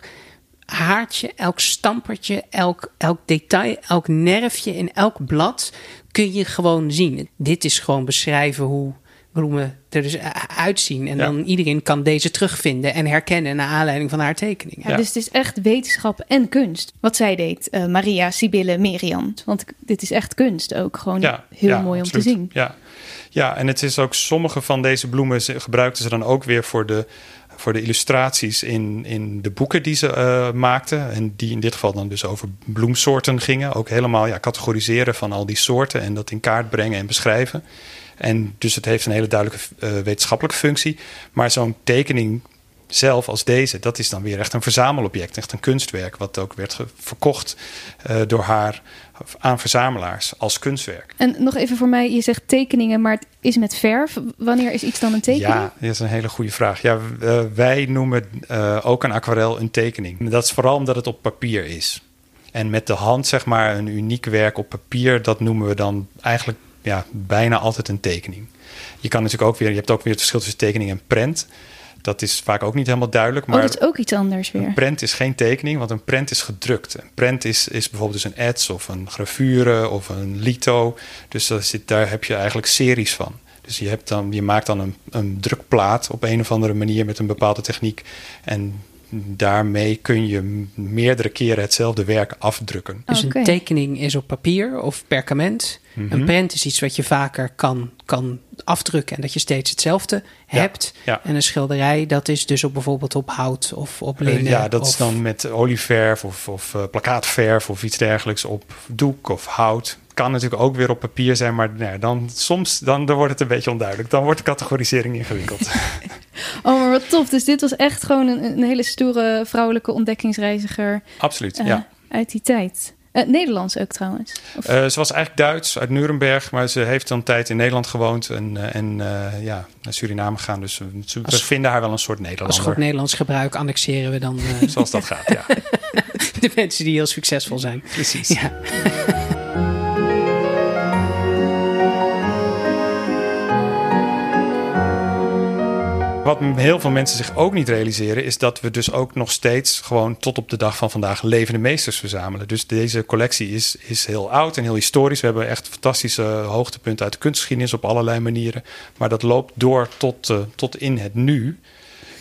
haartje, elk stampertje, elk, elk detail, elk nerfje in elk blad kun je gewoon zien. Dit is gewoon beschrijven hoe bloemen er dus uitzien. En dan iedereen kan deze terugvinden en herkennen naar aanleiding van haar tekeningen. Ja, Dus het is echt wetenschap en kunst. Wat zij deed, uh, Maria Sibylle Merian. Want dit is echt kunst ook. Gewoon heel mooi om te zien. Ja. ja, en het is ook sommige van deze bloemen gebruikten ze dan ook weer voor de voor de illustraties in, in de boeken die ze uh, maakten. En die in dit geval dan dus over bloemsoorten gingen. Ook helemaal ja, categoriseren van al die soorten en dat in kaart brengen en beschrijven. En dus het heeft een hele duidelijke uh, wetenschappelijke functie. Maar zo'n tekening zelf als deze, dat is dan weer echt een verzamelobject, echt een kunstwerk, wat ook werd verkocht uh, door haar aan verzamelaars als kunstwerk. En nog even voor mij, je zegt tekeningen, maar het is met verf. Wanneer is iets dan een tekening? Ja, dat is een hele goede vraag. Ja, uh, wij noemen uh, ook een aquarel een tekening. Dat is vooral omdat het op papier is. En met de hand, zeg maar, een uniek werk op papier, dat noemen we dan eigenlijk ja, bijna altijd een tekening. Je kan natuurlijk ook weer, je hebt ook weer het verschil tussen tekening en prent. Dat is vaak ook niet helemaal duidelijk. Maar oh, dat is ook iets anders weer. Een prent is geen tekening, want een prent is gedrukt. Een prent is, is bijvoorbeeld dus een ets of een gravure of een lito. Dus daar, zit, daar heb je eigenlijk series van. Dus je, hebt dan, je maakt dan een, een drukplaat op een of andere manier met een bepaalde techniek. En daarmee kun je meerdere keren hetzelfde werk afdrukken. Dus een tekening is op papier of perkament. Een mhm. print is iets wat je vaker kan, kan afdrukken en dat je steeds hetzelfde hebt. En een schilderij, dat is dus op bijvoorbeeld op hout of op eh, linnen. ja, dat is dan met olieverf of, of uh, plakkaatverf of iets dergelijks op doek of hout. Kan natuurlijk ook weer op papier zijn, maar nou, dan soms dan, dan wordt het een beetje onduidelijk. Dan wordt de categorisering ingewikkeld. oh, maar wat tof. Dus dit was echt gewoon een, een hele stoere vrouwelijke ontdekkingsreiziger. Absoluut, ja. Eh, uit die tijd. Uh, Nederlands ook trouwens? Uh, ze was eigenlijk Duits, uit Nuremberg. Maar ze heeft dan een tijd in Nederland gewoond. En, uh, en ja, naar Suriname gegaan. Dus we, we vinden haar wel een soort Nederlander. Als goed Nederlands gebruik annexeren we dan... Zoals dat gaat, ja. De mensen die heel succesvol zijn. Precies. Ja. Wat heel veel mensen zich ook niet realiseren, is dat we dus ook nog steeds gewoon tot op de dag van vandaag levende meesters verzamelen. Dus deze collectie is, is heel oud en heel historisch. We hebben echt fantastische hoogtepunten uit de kunstgeschiedenis op allerlei manieren. Maar dat loopt door tot, uh, tot in het nu.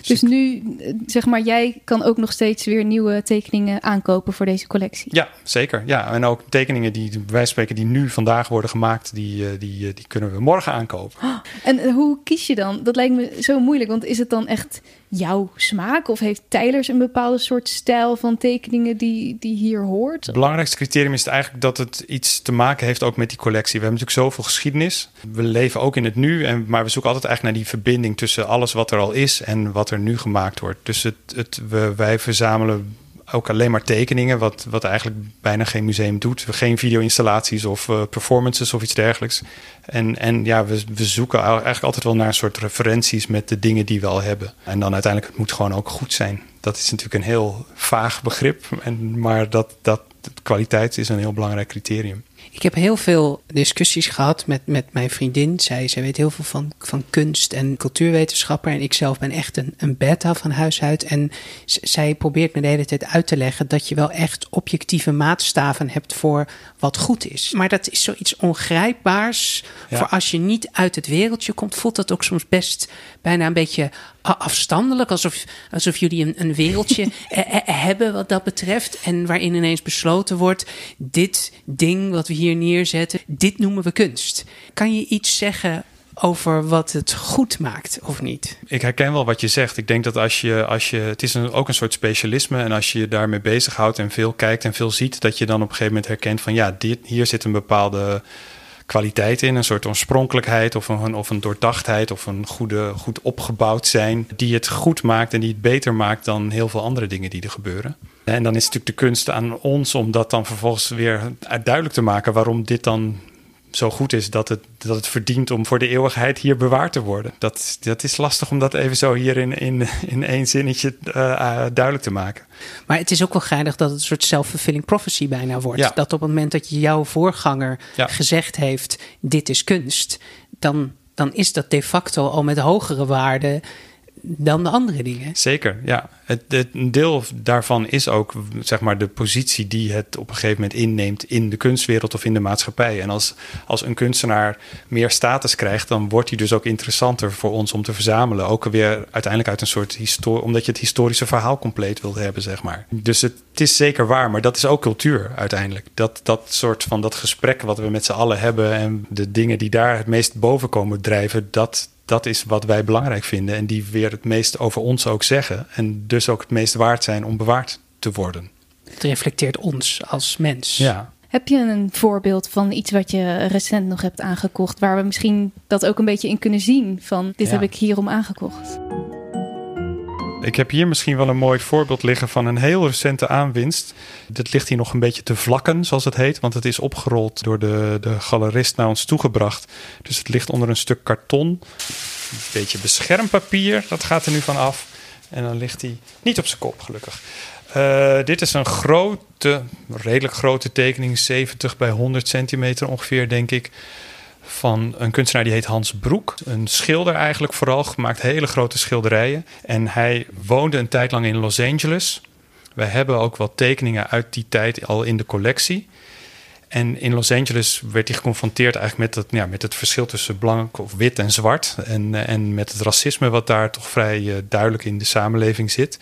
Dus nu, zeg maar, jij kan ook nog steeds weer nieuwe tekeningen aankopen voor deze collectie. Ja, zeker. Ja, en ook tekeningen die wij spreken die nu vandaag worden gemaakt, die, eh, die, eh, die kunnen we morgen aankopen. En eh, hoe kies je dan? Dat lijkt me zo moeilijk, want is het dan echt jouw smaak? Of heeft Tylers een bepaalde soort stijl van tekeningen die, die hier hoort? Het belangrijkste criterium is eigenlijk dat het iets te maken heeft ook met die collectie. We hebben natuurlijk zoveel geschiedenis. We leven ook in het nu, en, maar we zoeken altijd eigenlijk naar die verbinding tussen alles wat er al is en wat er nu gemaakt wordt. Dus het, het, we, wij verzamelen ook alleen maar tekeningen, wat, wat eigenlijk bijna geen museum doet. Geen video-installaties of uh, performances of iets dergelijks. En, en ja, we, we zoeken eigenlijk altijd wel naar een soort referenties met de dingen die we al hebben. En dan uiteindelijk, het moet gewoon ook goed zijn. Dat is natuurlijk een heel vaag begrip, en, maar dat, dat, kwaliteit is een heel belangrijk criterium. Ik heb heel veel discussies gehad met, met mijn vriendin. Zij, zij weet heel veel van, van kunst en cultuurwetenschappen. En ik zelf ben echt een, een beta van huis uit. En zij probeert me de hele tijd uit te leggen dat je wel echt objectieve maatstaven hebt voor wat goed is. Maar dat is zoiets ongrijpbaars. Voor als je niet uit het wereldje komt, voelt dat ook soms best bijna een beetje afstandelijk. Alsof, alsof jullie een, een wereldje hebben wat dat betreft. En waarin ineens besloten wordt: dit ding wat we hier neerzetten, dit noemen we kunst. Kan je iets zeggen over wat het goed maakt of niet. Ik herken wel wat je zegt. Ik denk dat als je, als je het is een, ook een soort specialisme en als je je daarmee bezighoudt en veel kijkt en veel ziet, dat je dan op een gegeven moment herkent van ja, dit, hier zit een bepaalde kwaliteit in, een soort oorspronkelijkheid of een, of een doordachtheid of een goede, goed opgebouwd zijn, die het goed maakt en die het beter maakt dan heel veel andere dingen die er gebeuren. En dan is natuurlijk de kunst aan ons om dat dan vervolgens weer duidelijk te maken waarom dit dan zo goed is dat het, dat het verdient om voor de eeuwigheid hier bewaard te worden. Dat, dat is lastig om dat even zo hier in, in, in één zinnetje uh, duidelijk te maken. Maar het is ook wel geinig dat het een soort self-fulfilling prophecy bijna wordt. Dat op het moment dat je jouw voorganger gezegd heeft: dit is kunst, dan, dan is dat de facto al met hogere waarden dan de andere dingen. Zeker, ja. Het, het, een deel daarvan is ook zeg maar, de positie die het op een gegeven moment inneemt in de kunstwereld of in de maatschappij. En als, als een kunstenaar meer status krijgt, dan wordt hij dus ook interessanter voor ons om te verzamelen. Ook weer uiteindelijk uit een soort historie, omdat je het historische verhaal compleet wilt hebben, zeg maar. Dus het, is zeker waar, maar dat is ook cultuur uiteindelijk. Dat, dat soort van dat gesprek wat we met z'n allen hebben en de dingen die daar het meest boven komen drijven, dat, dat is wat wij belangrijk vinden en die weer het meest over ons ook zeggen. En dus ook het meest waard zijn om bewaard te worden. Het reflecteert ons als mens. Ja. Heb je een voorbeeld van iets wat je recent nog hebt aangekocht, waar we misschien dat ook een beetje in kunnen zien? Van dit heb ik hierom aangekocht. Ik heb hier misschien wel een mooi voorbeeld liggen van een heel recente aanwinst. Dit ligt hier nog een beetje te vlakken, zoals het heet, want het is opgerold door de, de galerist naar ons toegebracht. Dus het ligt onder een stuk karton. Een beetje beschermpapier, dat gaat er nu van af. En dan ligt hij niet op zijn kop, gelukkig. Uh, dit is een grote, redelijk grote tekening, 70 bij 100 centimeter ongeveer, denk ik van een kunstenaar die heet Hans Broek. Een schilder eigenlijk vooral, gemaakt hele grote schilderijen. En hij woonde een tijd lang in Los Angeles. We hebben ook wat tekeningen uit die tijd al in de collectie. En in Los Angeles werd hij geconfronteerd eigenlijk met het, ja, met het verschil tussen blank of wit en zwart. En, en met het racisme wat daar toch vrij uh, duidelijk in de samenleving zit.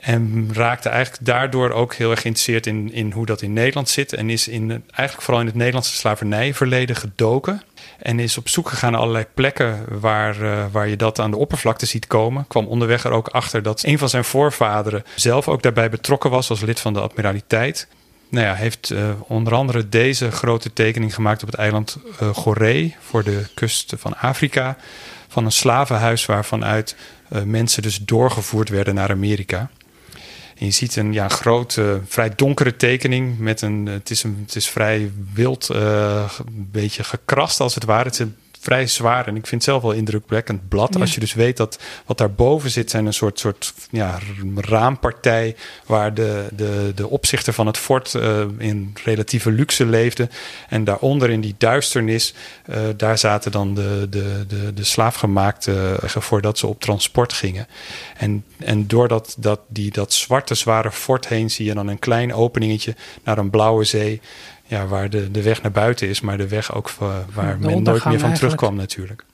En raakte eigenlijk daardoor ook heel erg geïnteresseerd in, in hoe dat in Nederland zit. En is in, eigenlijk vooral in het Nederlandse slavernijverleden gedoken. En is op zoek gegaan naar allerlei plekken waar, uh, waar je dat aan de oppervlakte ziet komen. Kwam onderweg er ook achter dat een van zijn voorvaderen zelf ook daarbij betrokken was als lid van de admiraliteit. Nou ja, heeft uh, onder andere deze grote tekening gemaakt op het eiland uh, Goree voor de kust van Afrika. Van een slavenhuis waarvanuit mensen dus doorgevoerd werden naar Amerika. Je ziet een ja, grote, vrij donkere tekening. Met een, het, is een, het is vrij wild, een beetje gekrast als het ware. Het is een vrij zwaar en ik vind het zelf wel indrukwekkend blad. Als je dus weet dat wat daarboven zit zijn een soort, soort ja, raampartij waar de, de, de opzichter van het fort uh, in relatieve luxe leefde. En daaronder in die duisternis, uh, daar zaten dan de, de, de, de slaafgemaakte voordat ze op transport gingen. En, en door dat, dat, die, dat zwarte zware fort heen zie je dan een klein openingetje naar een blauwe zee ja, waar de, de weg naar buiten is, maar de weg ook waar men nooit meer van terugkwam natuurlijk.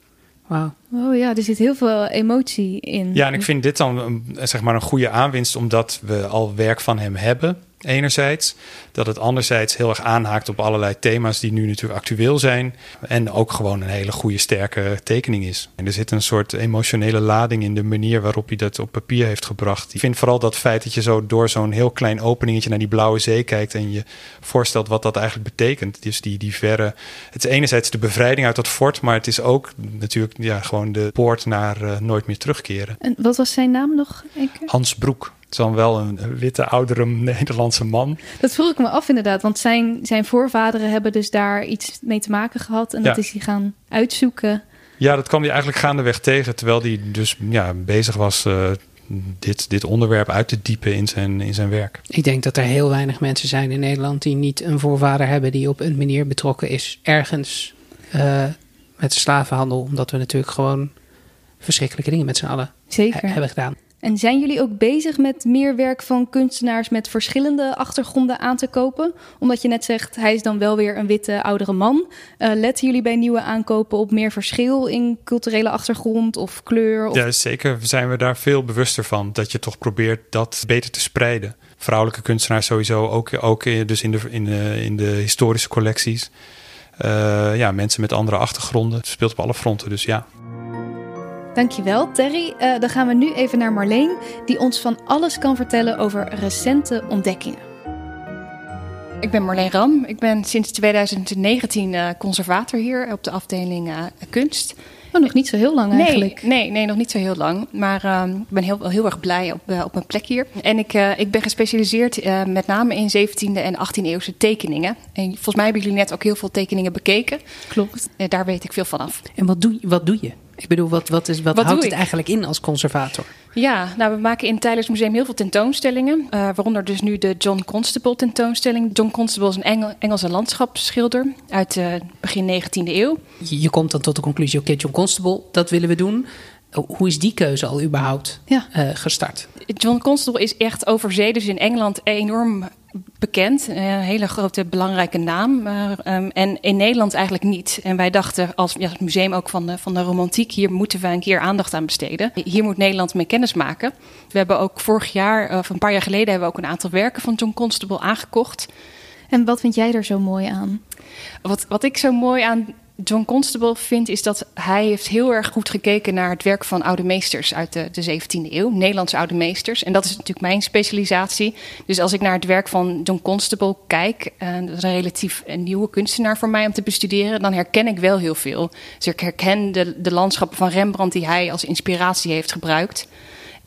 Wauw. Oh ja, er zit heel veel emotie in. Ja, en ik vind dit dan zeg maar een goede aanwinst, omdat we al werk van hem hebben enerzijds. Dat het anderzijds heel erg aanhaakt op allerlei thema's die nu natuurlijk actueel zijn. En ook gewoon een hele goede, sterke tekening is. En er zit een soort emotionele lading in de manier waarop hij dat op papier heeft gebracht. Ik vind vooral dat feit dat je zo door zo'n heel klein openingetje naar die blauwe zee kijkt. En je voorstelt wat dat eigenlijk betekent. Dus die, die verre. Het is enerzijds de bevrijding uit dat fort. Maar het is ook natuurlijk ja, gewoon de poort naar uh, nooit meer terugkeren. En wat was zijn naam nog? Hans Broek. Het is dan wel een witte, oudere Nederlandse man. Dat vroeg ik me af inderdaad. Want zijn, zijn voorvaderen hebben dus daar iets mee te maken gehad. En dat is hij gaan uitzoeken. Ja, dat kwam hij eigenlijk gaandeweg tegen. Terwijl hij dus ja, bezig was... Uh, dit, dit onderwerp uit te diepen in zijn, in zijn werk. Ik denk dat er heel weinig mensen zijn in Nederland die niet een voorvader hebben die op een manier betrokken is ergens uh, met de slavenhandel. Omdat we natuurlijk gewoon verschrikkelijke dingen met z'n allen Zeker. hebben gedaan. En zijn jullie ook bezig met meer werk van kunstenaars met verschillende achtergronden aan te kopen? Omdat je net zegt, hij is dan wel weer een witte oudere man. Uh, letten jullie bij nieuwe aankopen op meer verschil in culturele achtergrond of kleur? Of... Ja, zeker zijn we daar veel bewuster van. Dat je toch probeert dat beter te spreiden. Vrouwelijke kunstenaars sowieso, ook, ook dus in de, in de, in de historische collecties. Uh, ja, mensen met andere achtergronden. Het speelt op alle fronten, dus ja. Dankjewel, Terry. Uh, dan gaan we nu even naar Marleen, die ons van alles kan vertellen over recente ontdekkingen. Ik ben Marleen Ram. Ik ben sinds 2019 uh, conservator hier op de afdeling uh, kunst. Oh, nog niet zo heel lang eigenlijk. Nee, nee, nee nog niet zo heel lang. Maar uh, ik ben heel, heel erg blij op, op mijn plek hier. En ik, ik ben gespecialiseerd met name in 17e en 18e eeuwse tekeningen. En volgens mij hebben jullie net ook heel veel tekeningen bekeken. Klopt. daar weet ik veel van af. En wat doe, wat doe je? Ik bedoel, wat, wat, is, wat, wat houdt het eigenlijk in als conservator? Ja, nou, we maken in het Museum heel veel tentoonstellingen. Uh, waaronder dus nu de John Constable tentoonstelling. John Constable is een Engel, Engelse landschapsschilder uit uh, begin 19e eeuw. Je, je, komt dan tot de conclusie, oké, okay, John Constable, dat willen we doen. Hoe is die keuze al überhaupt ja. uh, gestart? John Constable is echt over zee, dus in Engeland enorm bekend. Een hele grote, belangrijke naam. Uh, um, en in Nederland eigenlijk niet. En wij dachten als ja, het museum ook van de, van de romantiek... hier moeten we een keer aandacht aan besteden. Hier moet Nederland mee kennis maken. We hebben ook vorig jaar, of een paar jaar geleden... hebben we ook een aantal werken van John Constable aangekocht. En wat vind jij er zo mooi aan? Wat, wat ik zo mooi aan John Constable vind, is dat hij heeft heel erg goed gekeken naar het werk van oude meesters uit de, de 17e eeuw, Nederlandse oude meesters. En dat is natuurlijk mijn specialisatie. Dus als ik naar het werk van John Constable kijk, uh, dat is een relatief nieuwe kunstenaar voor mij om te bestuderen, dan herken ik wel heel veel. Dus ik herken de, de landschappen van Rembrandt die hij als inspiratie heeft gebruikt.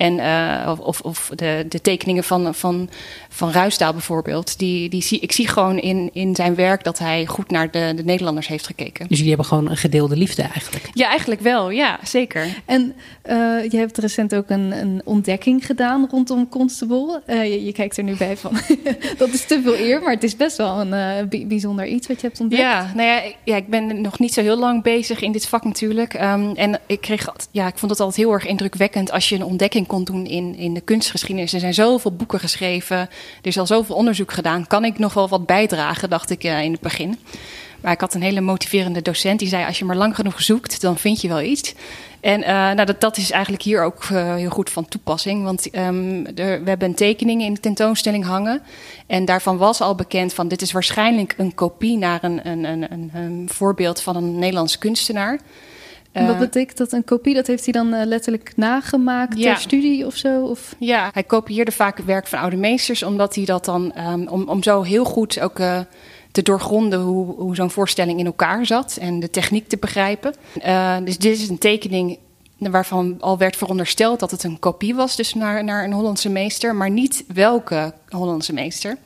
En, uh, of, of de, de, tekeningen van, van, van Ruisdaal bijvoorbeeld. Die, die zie, ik zie gewoon in, in zijn werk dat hij goed naar de, de Nederlanders heeft gekeken. Dus jullie hebben gewoon een gedeelde liefde eigenlijk? Ja, eigenlijk wel. Ja, zeker. En uh, je hebt recent ook een, een ontdekking gedaan rondom Constable. Uh, je, je, kijkt er nu bij van, dat is te veel eer. Maar het is best wel een bijzonder iets wat je hebt ontdekt. Ja, nou ja, ja, ik ben nog niet zo heel lang bezig in dit vak natuurlijk. Um, en ik kreeg, ja, ik vond het altijd heel erg indrukwekkend als je een ontdekking kon doen in, in de kunstgeschiedenis. Er zijn zoveel boeken geschreven, er is al zoveel onderzoek gedaan. Kan ik nog wel wat bijdragen, dacht ik uh, in het begin. Maar ik had een hele motiverende docent die zei: Als je maar lang genoeg zoekt, dan vind je wel iets. En uh, nou, dat, dat is eigenlijk hier ook uh, heel goed van toepassing. Want um, er, we hebben een tekening in de tentoonstelling hangen. En daarvan was al bekend van dit is waarschijnlijk een kopie naar een, een, een, een voorbeeld van een Nederlands kunstenaar. En wat betekent dat? Een kopie, dat heeft hij dan uh, letterlijk nagemaakt ja. ter studie of zo? Of? Ja, hij kopieerde vaak het werk van oude meesters, omdat hij dat dan, um, om, om zo heel goed ook uh, te doorgronden hoe, hoe zo'n voorstelling in elkaar zat en de techniek te begrijpen. Uh, dus dit is een tekening waarvan al werd verondersteld dat het een kopie was, dus naar, naar een Hollandse meester, maar niet welke Hollandse meester.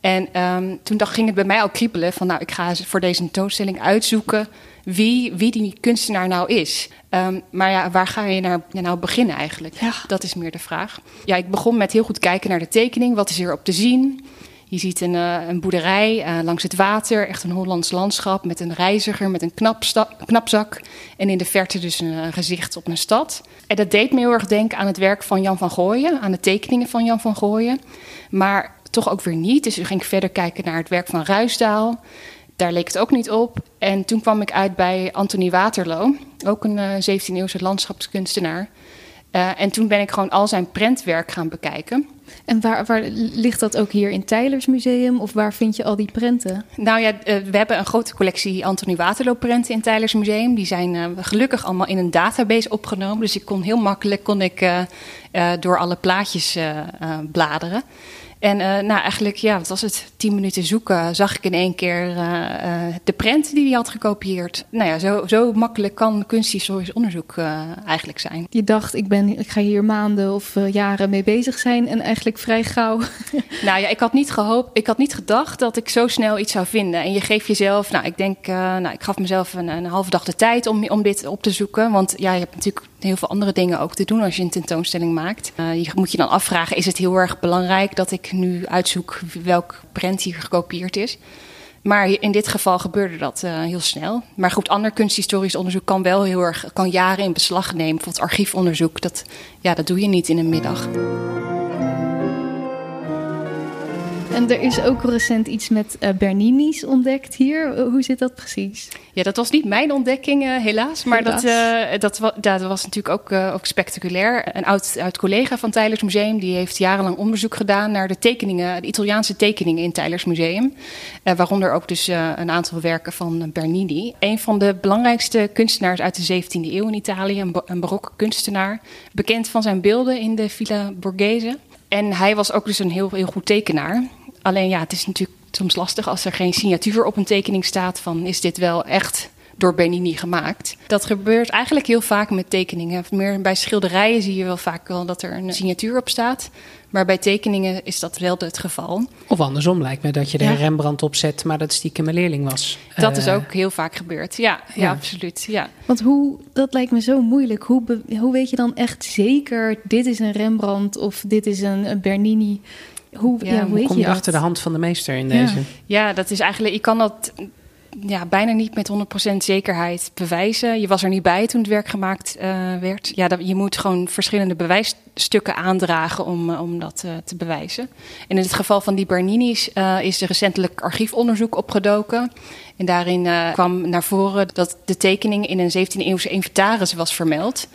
En um, toen dacht, ging het bij mij al kriebelen van, nou, ik ga voor deze tentoonstelling uitzoeken wie, wie die kunstenaar nou is. Um, maar ja, waar ga je naar, nou beginnen eigenlijk? Ja. Dat is meer de vraag. Ja, ik begon met heel goed kijken naar de tekening. Wat is er op te zien? Je ziet een, uh, een boerderij uh, langs het water, echt een Hollands landschap met een reiziger met een knapzak. En in de verte dus een uh, gezicht op een stad. En dat deed me heel erg denken aan het werk van Jan van Gooien, aan de tekeningen van Jan van Gooien. Maar toch ook weer niet. Dus toen ging ik verder kijken naar het werk van Ruisdaal daar leek het ook niet op. En toen kwam ik uit bij Anthony Waterloo, ook een uh, 17e-eeuwse landschapskunstenaar. Uh, en toen ben ik gewoon al zijn prentwerk gaan bekijken. En waar, waar, ligt dat ook hier in Tylers Museum? Of waar vind je al die prenten? Nou ja, uh, we hebben een grote collectie Anthony Waterloo prenten in Tylers Museum. Die zijn gelukkig allemaal in een database opgenomen. Dus ik kon heel makkelijk kon ik, door alle plaatjes bladeren. En uh, nou, eigenlijk, ja, wat was het? Tien minuten zoeken, zag ik in één keer uh, uh, de prent die hij had gekopieerd. Nou ja, zo, zo makkelijk kan kunsthistorisch onderzoek eigenlijk zijn. Je dacht, ik, ben, ik ga hier maanden of jaren mee bezig zijn. En eigenlijk vrij gauw. Nou ja, ik had niet gehoopt, ik had niet gedacht dat ik zo snel iets zou vinden. En je geeft jezelf, nou, ik denk, nou, ik gaf mezelf een, een halve dag de tijd om, om dit op te zoeken. Want ja, je hebt natuurlijk heel veel andere dingen ook te doen als je een tentoonstelling maakt. Uh, je moet je dan afvragen, is het heel erg belangrijk dat ik nu uitzoek welk prent hier gekopieerd is? Maar in dit geval gebeurde dat uh, heel snel. Maar goed, ander kunsthistorisch onderzoek kan wel heel erg, kan jaren in beslag nemen. Bijvoorbeeld archiefonderzoek, dat, ja, dat doe je niet in een middag. En er is ook recent iets met uh, Bernini's ontdekt hier. Hoe zit dat precies? Ja, dat was niet mijn ontdekking, uh, helaas. Maar helaas. Dat, dat, wa dat, was natuurlijk ook, ook spectaculair. Een oud, oud collega van Tylers Museum die heeft jarenlang onderzoek gedaan naar de tekeningen, de Italiaanse tekeningen in Tylers Museum. waaronder ook dus een aantal werken van Bernini. Een van de belangrijkste kunstenaars uit de 17e eeuw in Italië, een, een barokke kunstenaar. Bekend van zijn beelden in de Villa Borghese. En hij was ook dus een heel, heel goed tekenaar. Alleen ja, het is natuurlijk soms lastig als er geen signatuur op een tekening staat van is dit wel echt door Bernini gemaakt. Dat gebeurt eigenlijk heel vaak met tekeningen. Meer bij schilderijen zie je wel vaak wel dat er een signatuur op staat. Maar bij tekeningen is dat wel het geval. Of andersom lijkt me dat je er ja. Rembrandt op zet, maar dat stiekem een leerling was. Dat uh, is ook heel vaak gebeurd. Ja, ja, ja. absoluut. Ja. Want hoe, dat lijkt me zo moeilijk. Hoe, hoe weet je dan echt zeker, dit is een Rembrandt of dit is een, een Bernini? Hoe, ja, ja, hoe, hoe kom je, je achter de hand van de meester in deze? Ja, dat is eigenlijk, je kan dat ja, bijna niet met 100% zekerheid bewijzen. Je was er niet bij toen het werk gemaakt uh, werd. Ja, dat, je moet gewoon verschillende bewijsstukken aandragen om, uh, om dat uh, te bewijzen. En in het geval van die Bernini's is er recentelijk archiefonderzoek opgedoken. En daarin kwam naar voren dat de tekening in een 17e-eeuwse inventaris was vermeld.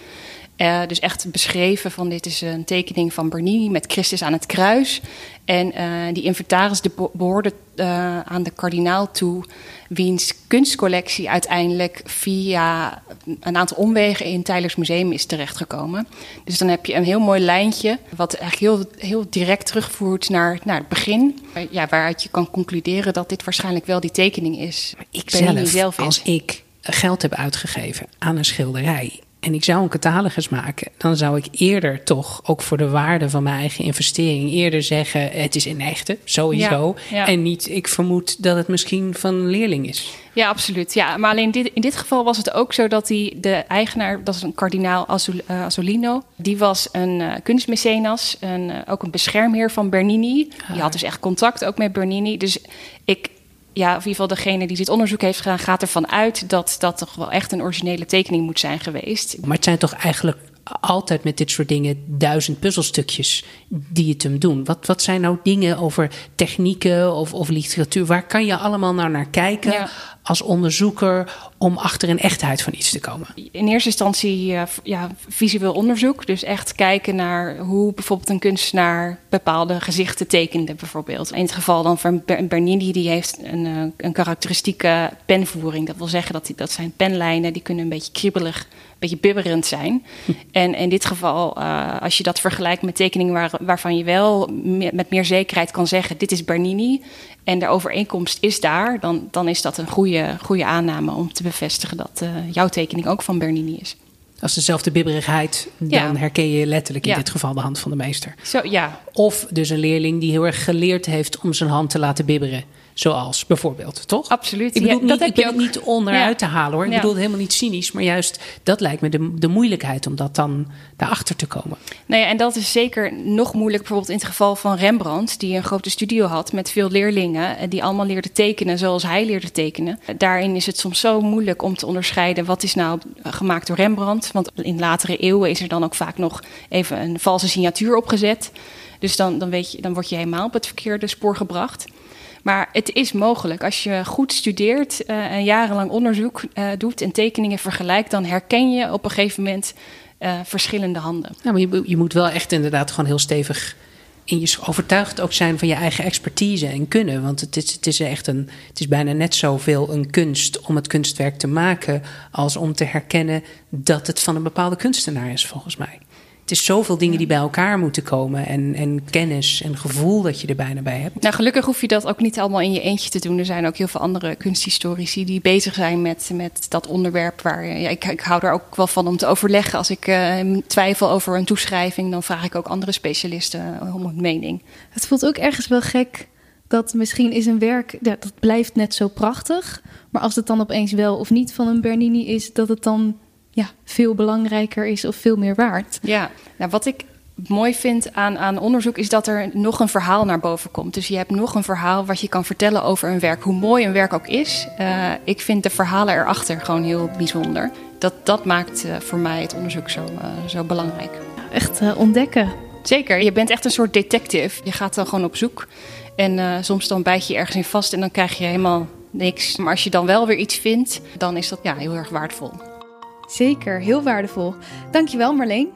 Uh, dus echt beschreven van dit is een tekening van Bernini met Christus aan het kruis. En uh, die inventaris de behoorde uh, aan de kardinaal toe, wiens kunstcollectie uiteindelijk via een aantal omwegen in Tylers Museum is terechtgekomen. Dus dan heb je een heel mooi lijntje, wat eigenlijk heel, heel direct terugvoert naar, naar het begin. Ja, waaruit je kan concluderen dat dit waarschijnlijk wel die tekening is. Ik zelf, zelf als ik geld heb uitgegeven aan een schilderij en ik zou een catalogus maken, dan zou ik eerder toch ook voor de waarde van mijn eigen investering eerder zeggen: het is in echte, sowieso. Ja, ja. En niet, ik vermoed dat het misschien van een leerling is. Ja, absoluut. Ja, maar alleen dit, in dit geval was het ook zo dat hij, de eigenaar, dat is een kardinaal uh, Azzolino, die was een uh, kunstmecenas, een, uh, ook een beschermheer van Bernini. Ah. Die had dus echt contact ook met Bernini. Dus ik, ja, of in ieder geval degene die dit onderzoek heeft gedaan, gaat ervan uit dat dat toch wel echt een originele tekening moet zijn geweest. Maar het zijn toch eigenlijk altijd met dit soort dingen duizend puzzelstukjes die het hem doen. Wat, wat zijn nou dingen over technieken of, of literatuur? Waar kan je allemaal nou naar kijken ja. Als onderzoeker om achter een echtheid van iets te komen? In eerste instantie uh, ja, visueel onderzoek. Dus echt kijken naar hoe bijvoorbeeld een kunstenaar bepaalde gezichten tekende. Bijvoorbeeld. In het geval dan van Bernini, die heeft een, uh, een karakteristieke penvoering. Dat wil zeggen dat, die, dat zijn penlijnen, die kunnen een beetje kriebelig beetje bibberend zijn. En in dit geval, uh, als je dat vergelijkt met tekeningen waar, waarvan je wel me met meer zekerheid kan zeggen: dit is Bernini en de overeenkomst is daar, dan, dan is dat een goede, goede aanname om te bevestigen dat uh, jouw tekening ook van Bernini is. Als dezelfde bibberigheid, dan ja. herken je letterlijk in ja. dit geval de hand van de meester. Zo, ja. Of dus een leerling die heel erg geleerd heeft om zijn hand te laten bibberen. Zoals bijvoorbeeld, toch? Absoluut. Ik bedoel, ja, niet, dat ik ben ook... niet onderuit ja. te halen hoor. Ik ja. bedoel het helemaal niet cynisch, maar juist dat lijkt me de, de moeilijkheid om dat dan daarachter te komen. Nou ja, en dat is zeker nog moeilijk bijvoorbeeld in het geval van Rembrandt, die een grote studio had met veel leerlingen, die allemaal leerden tekenen zoals hij leerde tekenen. Daarin is het soms zo moeilijk om te onderscheiden wat is nou gemaakt door Rembrandt. Want in latere eeuwen is er dan ook vaak nog even een valse signatuur opgezet. Dus dan, dan, weet je, dan word je helemaal op het verkeerde spoor gebracht. Maar het is mogelijk. Als je goed studeert uh, en jarenlang onderzoek uh, doet en tekeningen vergelijkt, dan herken je op een gegeven moment uh, verschillende handen. Ja, maar je, je, moet wel echt inderdaad gewoon heel stevig in je overtuigd ook zijn van je eigen expertise en kunnen. Want het is, het is echt een. Het is bijna net zoveel een kunst om het kunstwerk te maken. als om te herkennen dat het van een bepaalde kunstenaar is, volgens mij. Het is zoveel dingen die bij elkaar moeten komen. En, en kennis en gevoel dat je er bijna bij hebt. Nou, gelukkig hoef je dat ook niet allemaal in je eentje te doen. Er zijn ook heel veel andere kunsthistorici die bezig zijn met, met dat onderwerp. Waar, ja, ik, ik hou er ook wel van om te overleggen. Als ik uh, twijfel over een toeschrijving, dan vraag ik ook andere specialisten om een mening. Het voelt ook ergens wel gek dat misschien is een werk, ja, dat blijft net zo prachtig. Maar als het dan opeens wel of niet van een Bernini is, dat het dan ja, veel belangrijker is of veel meer waard. Ja, nou, wat ik mooi vind aan, aan onderzoek is dat er nog een verhaal naar boven komt. Dus je hebt nog een verhaal wat je kan vertellen over een werk, hoe mooi een werk ook is. Uh, ik vind de verhalen erachter gewoon heel bijzonder. Dat, dat maakt uh, voor mij het onderzoek zo, uh, zo belangrijk. Echt ontdekken. Zeker, je bent echt een soort detective. Je gaat dan gewoon op zoek. En soms dan bijt je ergens in vast en dan krijg je helemaal niks. Maar als je dan wel weer iets vindt, dan is dat ja, heel erg waardevol. Zeker, heel waardevol. Dankjewel Marleen.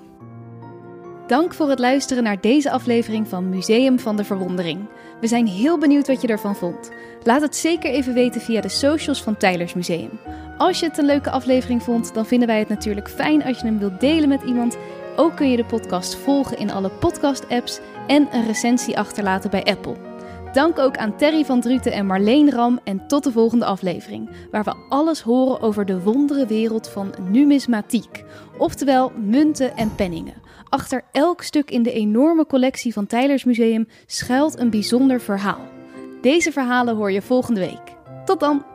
Dank voor het luisteren naar deze aflevering van Museum van de Verwondering. We zijn heel benieuwd wat je ervan vond. Laat het zeker even weten via de socials van Tylers Museum. Als je het een leuke aflevering vond, dan vinden wij het natuurlijk fijn als je hem wilt delen met iemand. Ook kun je de podcast volgen in alle podcast-apps en een recensie achterlaten bij Apple. Dank ook aan Terry van Druten en Marleen Ram en tot de volgende aflevering, waar we alles horen over de wondere wereld van numismatiek, oftewel munten en penningen. Achter elk stuk in de enorme collectie van Tylers Museum schuilt een bijzonder verhaal. Deze verhalen hoor je volgende week. Tot dan!